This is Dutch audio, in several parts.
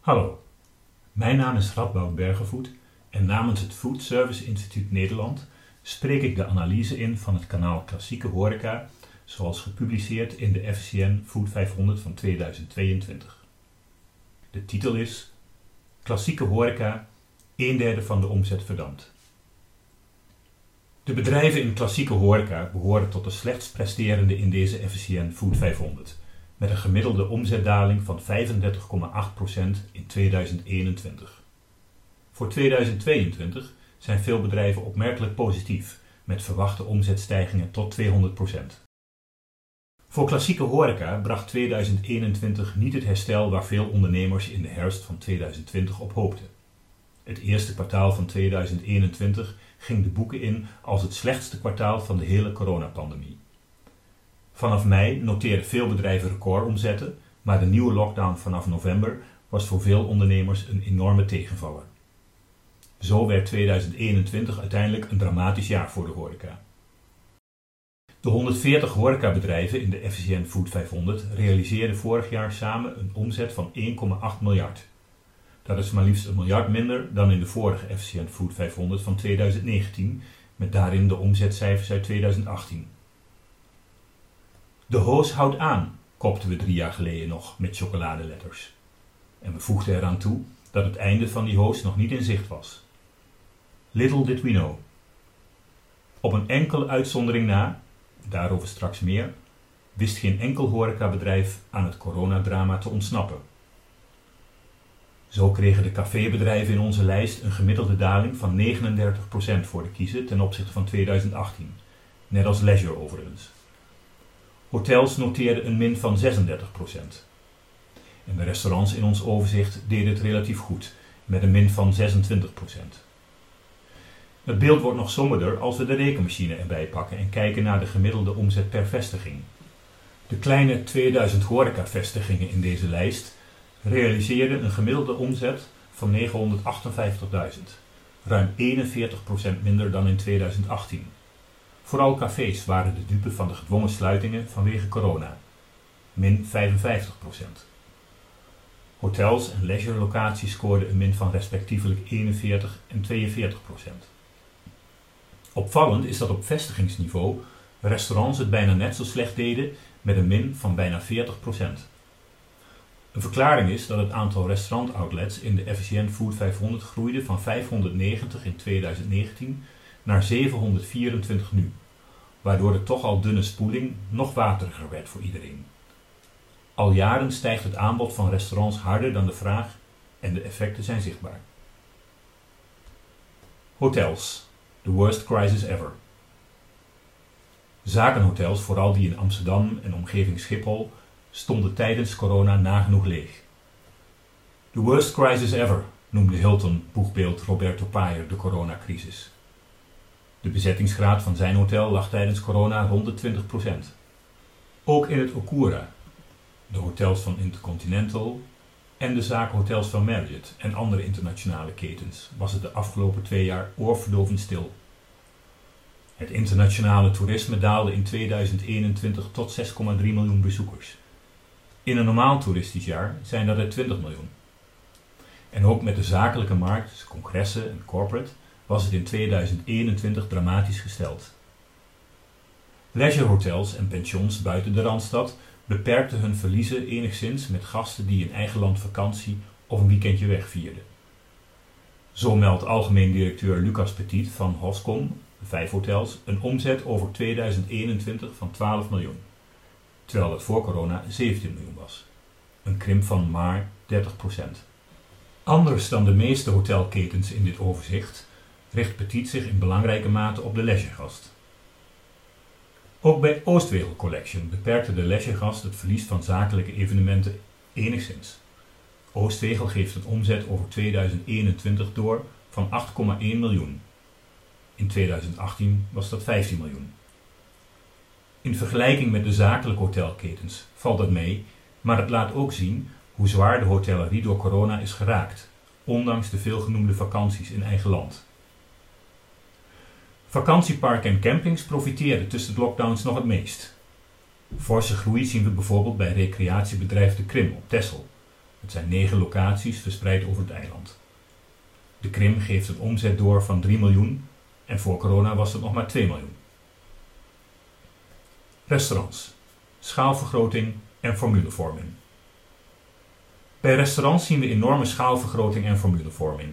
Hallo, mijn naam is Radboud Bergevoet en namens het Food Service Instituut Nederland spreek ik de analyse in van het kanaal Klassieke Horeca, zoals gepubliceerd in de FCN Food 500 van 2022. De titel is Klassieke Horeca, een derde van de omzet verdampt. De bedrijven in klassieke horeca behoren tot de slechtst presterende in deze FCN Food 500 met een gemiddelde omzetdaling van 35,8% in 2021. Voor 2022 zijn veel bedrijven opmerkelijk positief, met verwachte omzetstijgingen tot 200%. Voor klassieke horeca bracht 2021 niet het herstel waar veel ondernemers in de herfst van 2020 op hoopten. Het eerste kwartaal van 2021 ging de boeken in als het slechtste kwartaal van de hele coronapandemie. Vanaf mei noteerden veel bedrijven recordomzetten, maar de nieuwe lockdown vanaf november was voor veel ondernemers een enorme tegenvaller. Zo werd 2021 uiteindelijk een dramatisch jaar voor de horeca. De 140 horecabedrijven in de FCN Food 500 realiseerden vorig jaar samen een omzet van 1,8 miljard. Dat is maar liefst een miljard minder dan in de vorige FCN Food 500 van 2019, met daarin de omzetcijfers uit 2018. De hoos houdt aan, kopten we drie jaar geleden nog met chocoladeletters. En we voegden eraan toe dat het einde van die hoos nog niet in zicht was. Little did we know. Op een enkele uitzondering na, daarover straks meer, wist geen enkel horecabedrijf aan het coronadrama te ontsnappen. Zo kregen de cafébedrijven in onze lijst een gemiddelde daling van 39% voor de kiezen ten opzichte van 2018, net als Leisure overigens. Hotels noteerden een min van 36%. En de restaurants in ons overzicht deden het relatief goed, met een min van 26%. Het beeld wordt nog somberder als we de rekenmachine erbij pakken en kijken naar de gemiddelde omzet per vestiging. De kleine 2000 horecavestigingen in deze lijst realiseerden een gemiddelde omzet van 958.000, ruim 41% minder dan in 2018. Vooral cafés waren de dupe van de gedwongen sluitingen vanwege corona, min 55% Hotels en leisure locaties scoorden een min van respectievelijk 41 en 42% Opvallend is dat op vestigingsniveau restaurants het bijna net zo slecht deden met een min van bijna 40% Een verklaring is dat het aantal restaurantoutlets in de FCN Food 500 groeide van 590 in 2019 naar 724 nu waardoor de toch al dunne spoeling nog wateriger werd voor iedereen. Al jaren stijgt het aanbod van restaurants harder dan de vraag en de effecten zijn zichtbaar. Hotels. The worst crisis ever. Zakenhotels, vooral die in Amsterdam en omgeving Schiphol, stonden tijdens corona nagenoeg leeg. The worst crisis ever, noemde Hilton boegbeeld Roberto Payer de coronacrisis. De bezettingsgraad van zijn hotel lag tijdens corona rond de 20%. Ook in het Okura, de hotels van Intercontinental en de zakenhotels van Marriott en andere internationale ketens was het de afgelopen twee jaar oorverdovend stil. Het internationale toerisme daalde in 2021 tot 6,3 miljoen bezoekers. In een normaal toeristisch jaar zijn dat er 20 miljoen. En ook met de zakelijke markt, congressen en corporate, was het in 2021 dramatisch gesteld. Leisure-hotels en pensions buiten de Randstad beperkten hun verliezen enigszins met gasten die in eigen land vakantie of een weekendje wegvierden. Zo meldt algemeen directeur Lucas Petit van Hoscom, vijf hotels, een omzet over 2021 van 12 miljoen, terwijl het voor corona 17 miljoen was. Een krimp van maar 30% Anders dan de meeste hotelketens in dit overzicht richt Petit zich in belangrijke mate op de leisuregast. Ook bij Oostwegel Collection beperkte de leisuregast het verlies van zakelijke evenementen enigszins. Oostwegel geeft een omzet over 2021 door van 8,1 miljoen. In 2018 was dat 15 miljoen. In vergelijking met de zakelijke hotelketens valt dat mee, maar het laat ook zien hoe zwaar de hotellerie door corona is geraakt, ondanks de veelgenoemde vakanties in eigen land. Vakantieparken en campings profiteerden tussen de lockdowns nog het meest. Forse groei zien we bijvoorbeeld bij recreatiebedrijf De Krim op Texel, Het zijn negen locaties verspreid over het eiland. De Krim geeft een omzet door van 3 miljoen en voor corona was het nog maar 2 miljoen. Restaurants, schaalvergroting en formulevorming. Bij restaurants zien we enorme schaalvergroting en formulevorming.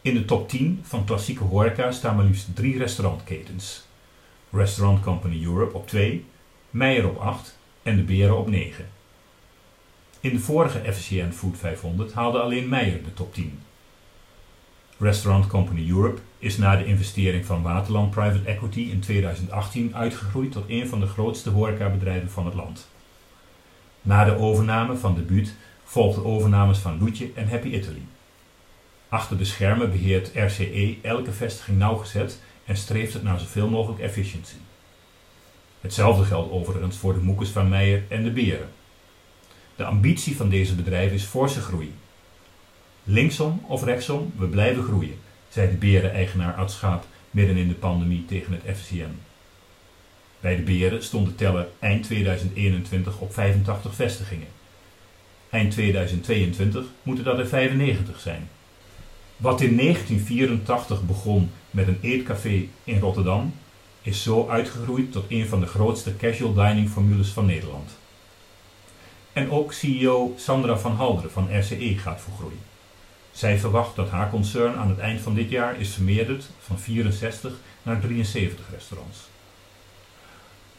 In de top 10 van klassieke horeca staan maar liefst drie restaurantketens. Restaurant Company Europe op 2, Meijer op 8 en de Beren op 9. In de vorige FCN Food 500 haalde alleen Meijer de top 10. Restaurant Company Europe is na de investering van Waterland Private Equity in 2018 uitgegroeid tot een van de grootste horecabedrijven van het land. Na de overname van Debuut volgden overnames van Loetje en Happy Italy. Achter de schermen beheert RCE elke vestiging nauwgezet en streeft het naar zoveel mogelijk efficiëntie. Hetzelfde geldt overigens voor de Moekes van Meijer en de Beren. De ambitie van deze bedrijven is forse groei. Linksom of rechtsom, we blijven groeien, zei de Beren-eigenaar Ad Schaap midden in de pandemie tegen het FCM. Bij de Beren stond de teller eind 2021 op 85 vestigingen. Eind 2022 moeten dat er 95 zijn. Wat in 1984 begon met een eetcafé in Rotterdam, is zo uitgegroeid tot een van de grootste casual dining formules van Nederland. En ook CEO Sandra van Halderen van RCE gaat voor. Zij verwacht dat haar concern aan het eind van dit jaar is vermeerderd van 64 naar 73 restaurants.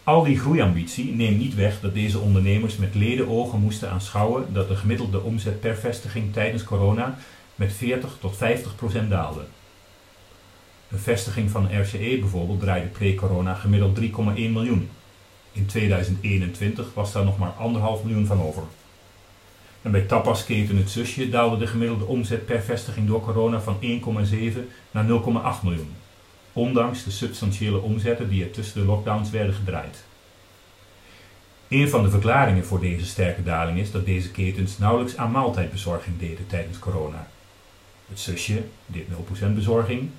Al die groeiambitie neemt niet weg dat deze ondernemers met ledenogen moesten aanschouwen dat de gemiddelde omzet per vestiging tijdens corona met 40 tot 50 procent daalde. Een vestiging van RCE bijvoorbeeld draaide pre-corona gemiddeld 3,1 miljoen. In 2021 was daar nog maar 1,5 miljoen van over. En bij tapasketen Het Zusje daalde de gemiddelde omzet per vestiging door corona van 1,7 naar 0,8 miljoen. Ondanks de substantiële omzetten die er tussen de lockdowns werden gedraaid. Een van de verklaringen voor deze sterke daling is dat deze ketens nauwelijks aan maaltijdbezorging deden tijdens corona. Het zusje deed 0% bezorging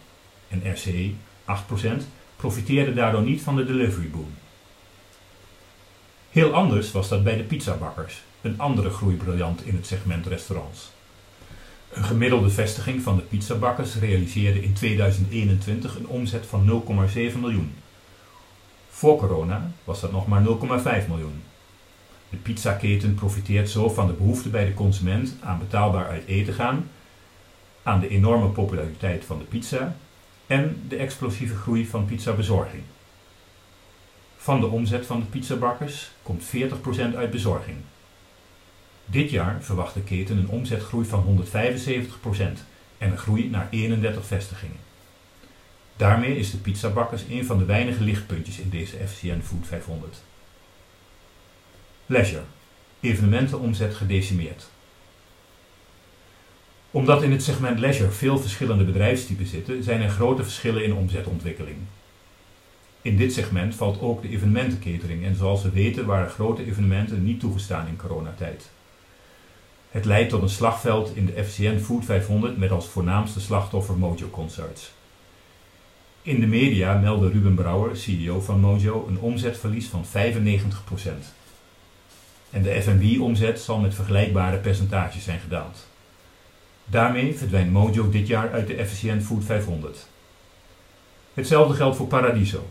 en RCE 8% profiteerde daardoor niet van de delivery boom. Heel anders was dat bij de pizzabakkers, een andere groeibriljant in het segment restaurants. Een gemiddelde vestiging van de pizzabakkers realiseerde in 2021 een omzet van 0,7 miljoen. Voor corona was dat nog maar 0,5 miljoen. De pizzaketen profiteert zo van de behoefte bij de consument aan betaalbaar uit eten gaan, aan de enorme populariteit van de pizza en de explosieve groei van pizzabezorging. Van de omzet van de pizzabakkers komt 40% uit bezorging. Dit jaar verwacht de keten een omzetgroei van 175% en een groei naar 31 vestigingen. Daarmee is de pizzabakkers een van de weinige lichtpuntjes in deze FCN Food 500. Leisure. Evenementenomzet gedecimeerd. Omdat in het segment leisure veel verschillende bedrijfstypen zitten, zijn er grote verschillen in omzetontwikkeling. In dit segment valt ook de evenementenkatering en zoals we weten waren grote evenementen niet toegestaan in coronatijd. Het leidt tot een slagveld in de FCN Food 500 met als voornaamste slachtoffer Mojo Concerts. In de media meldde Ruben Brouwer, CEO van Mojo, een omzetverlies van 95%. En de F&B-omzet zal met vergelijkbare percentages zijn gedaald. Daarmee verdwijnt Mojo dit jaar uit de FCN Food 500. Hetzelfde geldt voor Paradiso.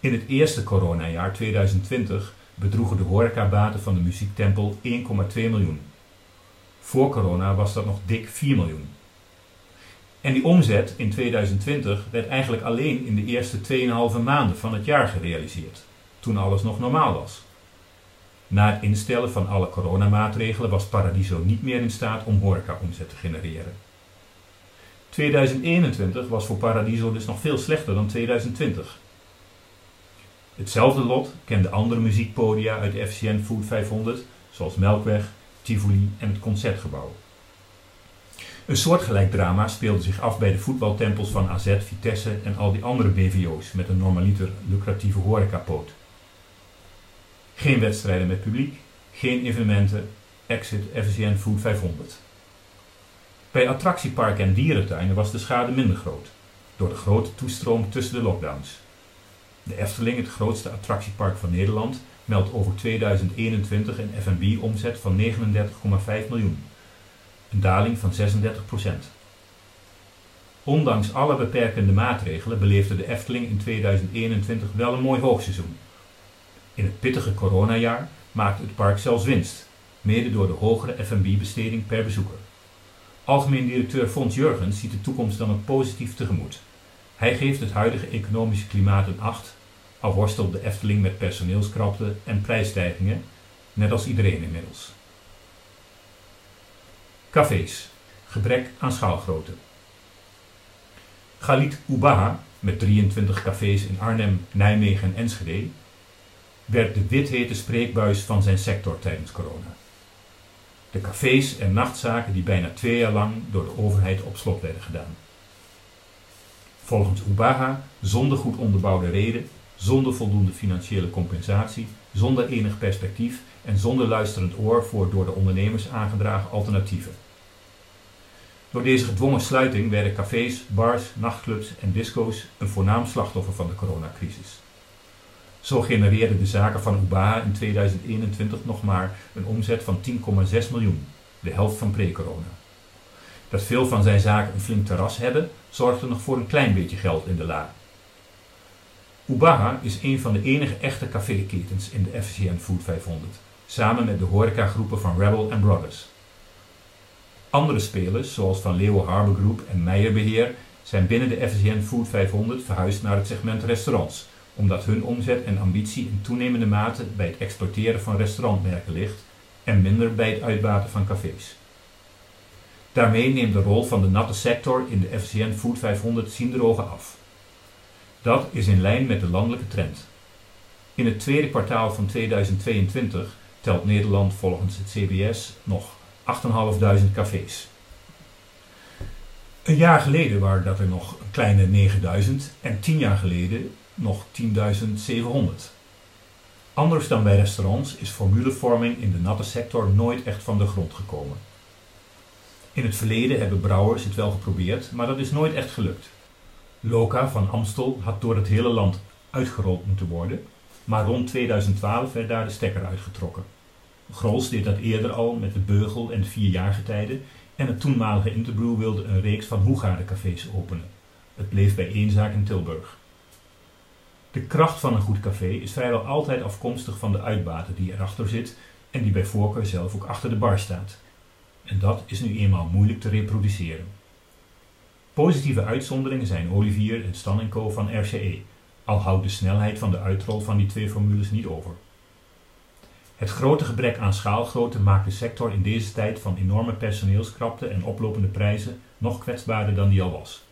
In het eerste coronajaar 2020 bedroegen de horecabaten van de muziektempel 1,2 miljoen. Voor corona was dat nog dik 4 miljoen. En die omzet in 2020 werd eigenlijk alleen in de eerste 2,5 maanden van het jaar gerealiseerd, toen alles nog normaal was. Na het instellen van alle coronamaatregelen was Paradiso niet meer in staat om horeca-omzet te genereren. 2021 was voor Paradiso dus nog veel slechter dan 2020. Hetzelfde lot kenden andere muziekpodia uit de FCN Food 500, zoals Melkweg, Tivoli en het Concertgebouw. Een soortgelijk drama speelde zich af bij de voetbaltempels van AZ, Vitesse en al die andere BVO's met een normaliter lucratieve horecapoot. Geen wedstrijden met publiek, geen evenementen, exit FCN Food 500. Bij attractieparken en dierentuinen was de schade minder groot, door de grote toestroom tussen de lockdowns. De Efteling, het grootste attractiepark van Nederland, meldt over 2021 een F&B-omzet van 39,5 miljoen, een daling van 36% Ondanks alle beperkende maatregelen beleefde de Efteling in 2021 wel een mooi hoogseizoen. In het pittige coronajaar maakte het park zelfs winst, mede door de hogere F&B-besteding per bezoeker. Algemeen directeur Fons Jurgens ziet de toekomst dan ook positief tegemoet. Hij geeft het huidige economische klimaat een 8, al worstelt de Efteling met personeelskrapte en prijsstijgingen, net als iedereen inmiddels. Cafés. Gebrek aan schaalgrootte. Galit Ubaha, met 23 cafés in Arnhem, Nijmegen en Enschede, werd de withete spreekbuis van zijn sector tijdens corona. De cafés en nachtzaken die bijna twee jaar lang door de overheid op slot werden gedaan. Volgens Ubaha zonder goed onderbouwde reden, zonder voldoende financiële compensatie, zonder enig perspectief en zonder luisterend oor voor door de ondernemers aangedragen alternatieven. Door deze gedwongen sluiting werden cafés, bars, nachtclubs en disco's een voornaam slachtoffer van de coronacrisis. Zo genereerden de zaken van Ubaha in 2021 nog maar een omzet van 10,6 miljoen, de helft van pre-corona. Dat veel van zijn zaken een flink terras hebben, zorgde nog voor een klein beetje geld in de la. Ubaha is een van de enige echte caféketens in de FCN Food 500, samen met de horecagroepen van Rebel en Brothers. Andere spelers, zoals Van Leeuwen Harbor Group en Meijerbeheer, zijn binnen de FCN Food 500 verhuisd naar het segment restaurants, omdat hun omzet en ambitie in toenemende mate bij het exporteren van restaurantmerken ligt en minder bij het uitbaten van cafés. Daarmee neemt de rol van de natte sector in de FCN Food 500 zienderogen af. Dat is in lijn met de landelijke trend. In het tweede kwartaal van 2022 telt Nederland volgens het CBS nog 8.500 cafés. Een jaar geleden waren dat er nog een kleine 9000 en tien jaar geleden nog 10.700. Anders dan bij restaurants is formulevorming in de natte sector nooit echt van de grond gekomen. In het verleden hebben brouwers het wel geprobeerd, maar dat is nooit echt gelukt. Loka van Amstel had door het hele land uitgerold moeten worden, maar rond 2012 werd daar de stekker uitgetrokken. Grols deed dat eerder al met de beugel en de vierjaargetijden en het toenmalige Interbrew wilde een reeks van Hoegaarden-cafés openen. Het bleef bij één zaak in Tilburg. De kracht van een goed café is vrijwel altijd afkomstig van de uitbater die erachter zit en die bij voorkeur zelf ook achter de bar staat. En dat is nu eenmaal moeilijk te reproduceren. Positieve uitzonderingen zijn Olivier en Stan Co van RCE, al houdt de snelheid van de uitrol van die twee formules niet over. Het grote gebrek aan schaalgrootte maakt de sector in deze tijd van enorme personeelskrapte en oplopende prijzen nog kwetsbaarder dan die al was.